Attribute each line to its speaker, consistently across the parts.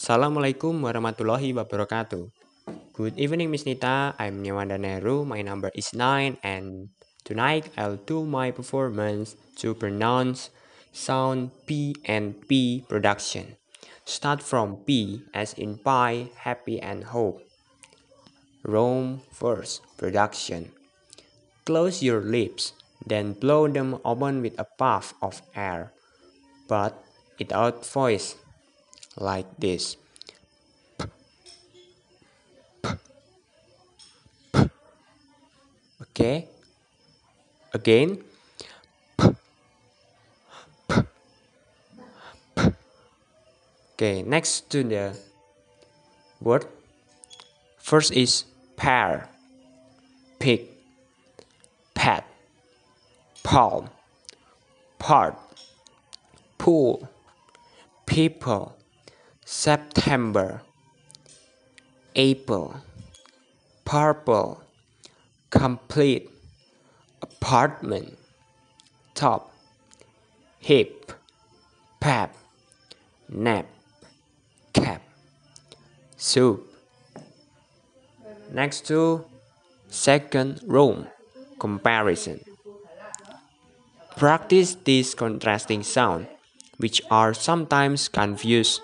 Speaker 1: Assalamualaikum warahmatullahi wabarakatuh. Good evening, Miss Nita. I'm Nyawanda Nehru. My number is 9 and tonight I'll do my performance to pronounce sound P and P production. Start from P as in pie, happy and hope. Rome first, production. Close your lips, then blow them open with a puff of air, but without voice, like this. Okay? Again. Okay, next to the word. First is pear, pig, pet, palm, part, pool, people, September, April, purple, complete, apartment, top, hip, pap, nap, cap, soup. Next to second room, comparison. Practice these contrasting sounds, which are sometimes confused.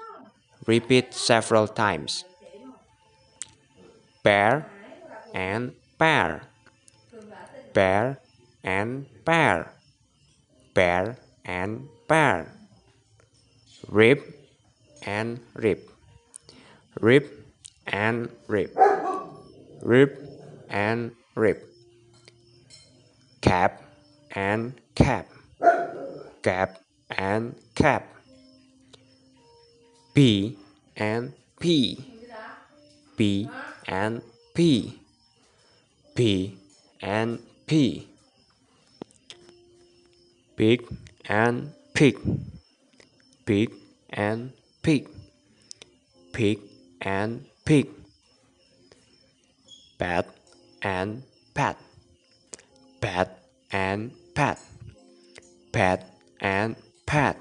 Speaker 1: Repeat several times. Bear and pear. Bear and pear. Bear and pear. Rib and rib. Rib and rib. Rib and rib. Cap and cap. Cap and cap. P and P. P and P. P and P. Pig and pig. Pig and pig. Pig and pig. Bat and pat. Bat and pat. Pat and pat.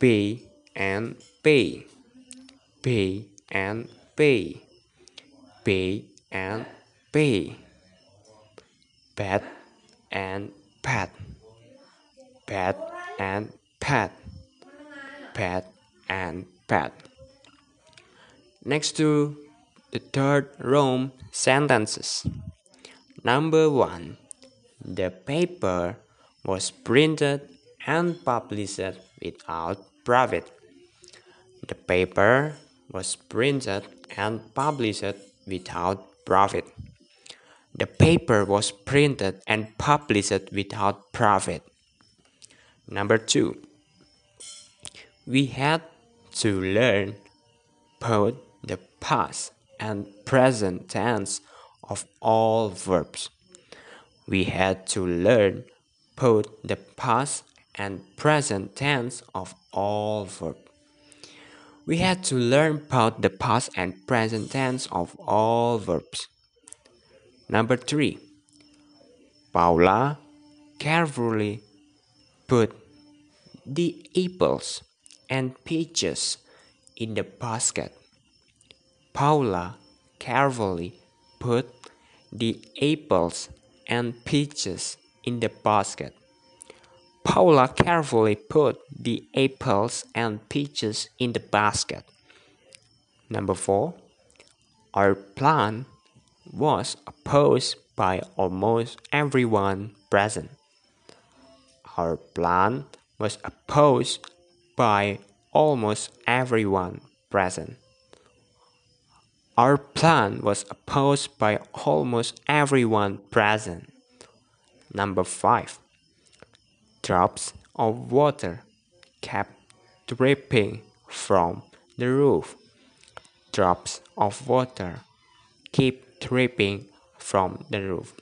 Speaker 1: P and P. P and P. P and P. Pat and pat. Pat and pat. Pat and pat. Next to the third row sentences. Number one. The paper was printed and published without profit. The paper was printed and published without profit. The paper was printed and published without profit. Number two, we had to learn both the past and present tense of all verbs. We had to learn both the past and present tense of all verbs. We had to learn about the past and present tense of all verbs. Number three, Paula carefully put the apples and peaches in the basket. Paula carefully put the apples and peaches in the basket. Paula carefully put the apples and peaches in the basket. Number four, our plan was opposed by almost everyone present. Our plan was opposed by almost everyone present. Our plan was opposed by almost everyone present. Number five, drops of water kept dripping from the roof. Drops of water keep dripping from the roof.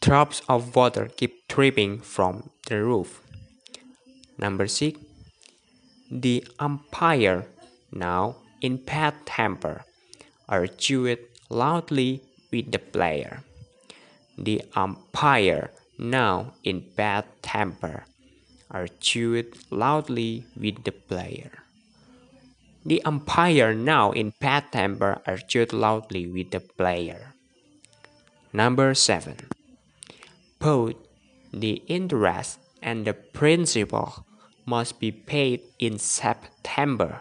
Speaker 1: Drops of water keep dripping from the roof. Number six. The umpire, now in bad temper, argued loudly with the player. The umpire, now in bad temper, argued loudly with the player. The umpire now in bad temper argued loudly with the player. Number 7. Both the interest and the principal must be paid in September.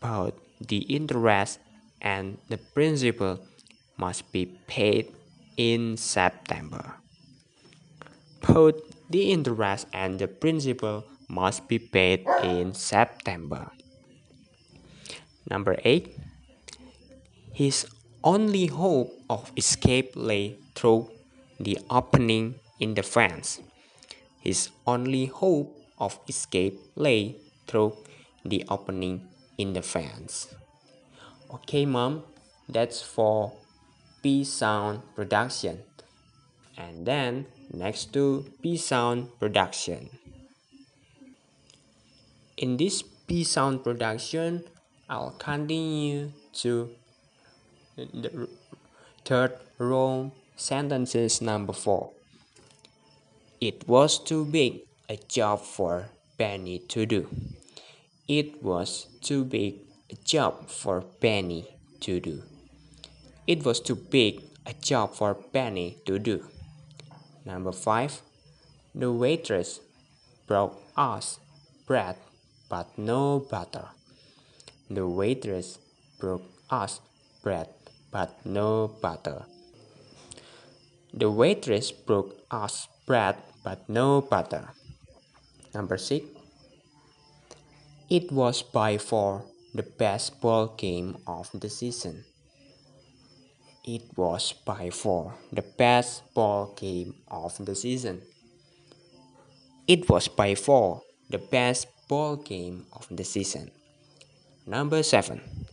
Speaker 1: Both the interest and the principal must be paid in September. Both the interest and the principal must be paid in September. Number 8. His only hope of escape lay through the opening in the fence. His only hope of escape lay through the opening in the fence. Okay, mom, that's for P sound production. And then next to P sound production. In this P sound production, I'll continue to the third row sentences number four. It was too big a job for Penny to do. It was too big a job for Penny to do. It was too big a job for Penny to do. Number five. The waitress brought us bread but no butter. The waitress brought us bread but no butter. The waitress brought us bread but no butter. Number six. It was by far the best ball game of the season. It was by far the best ball game of the season. It was by far the best ball game of the season. Number 7.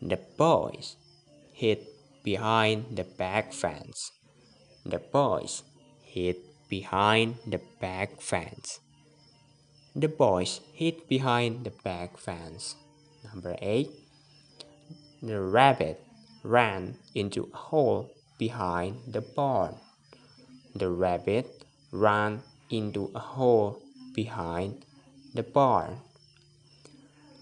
Speaker 1: The boys hid behind the back fence. The boys hid behind the back fence. The boys hid behind the back fence. Number 8. The rabbit ran into a hole behind the barn. The rabbit ran into a hole behind the barn.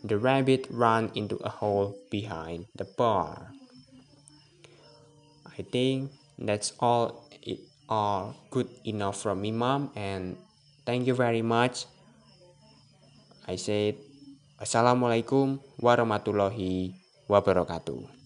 Speaker 1: The rabbit ran into a hole behind the barn. I think that's all it are good enough from me mom and thank you very much. I said Assalamualaikum warahmatullahi wabarakatuh.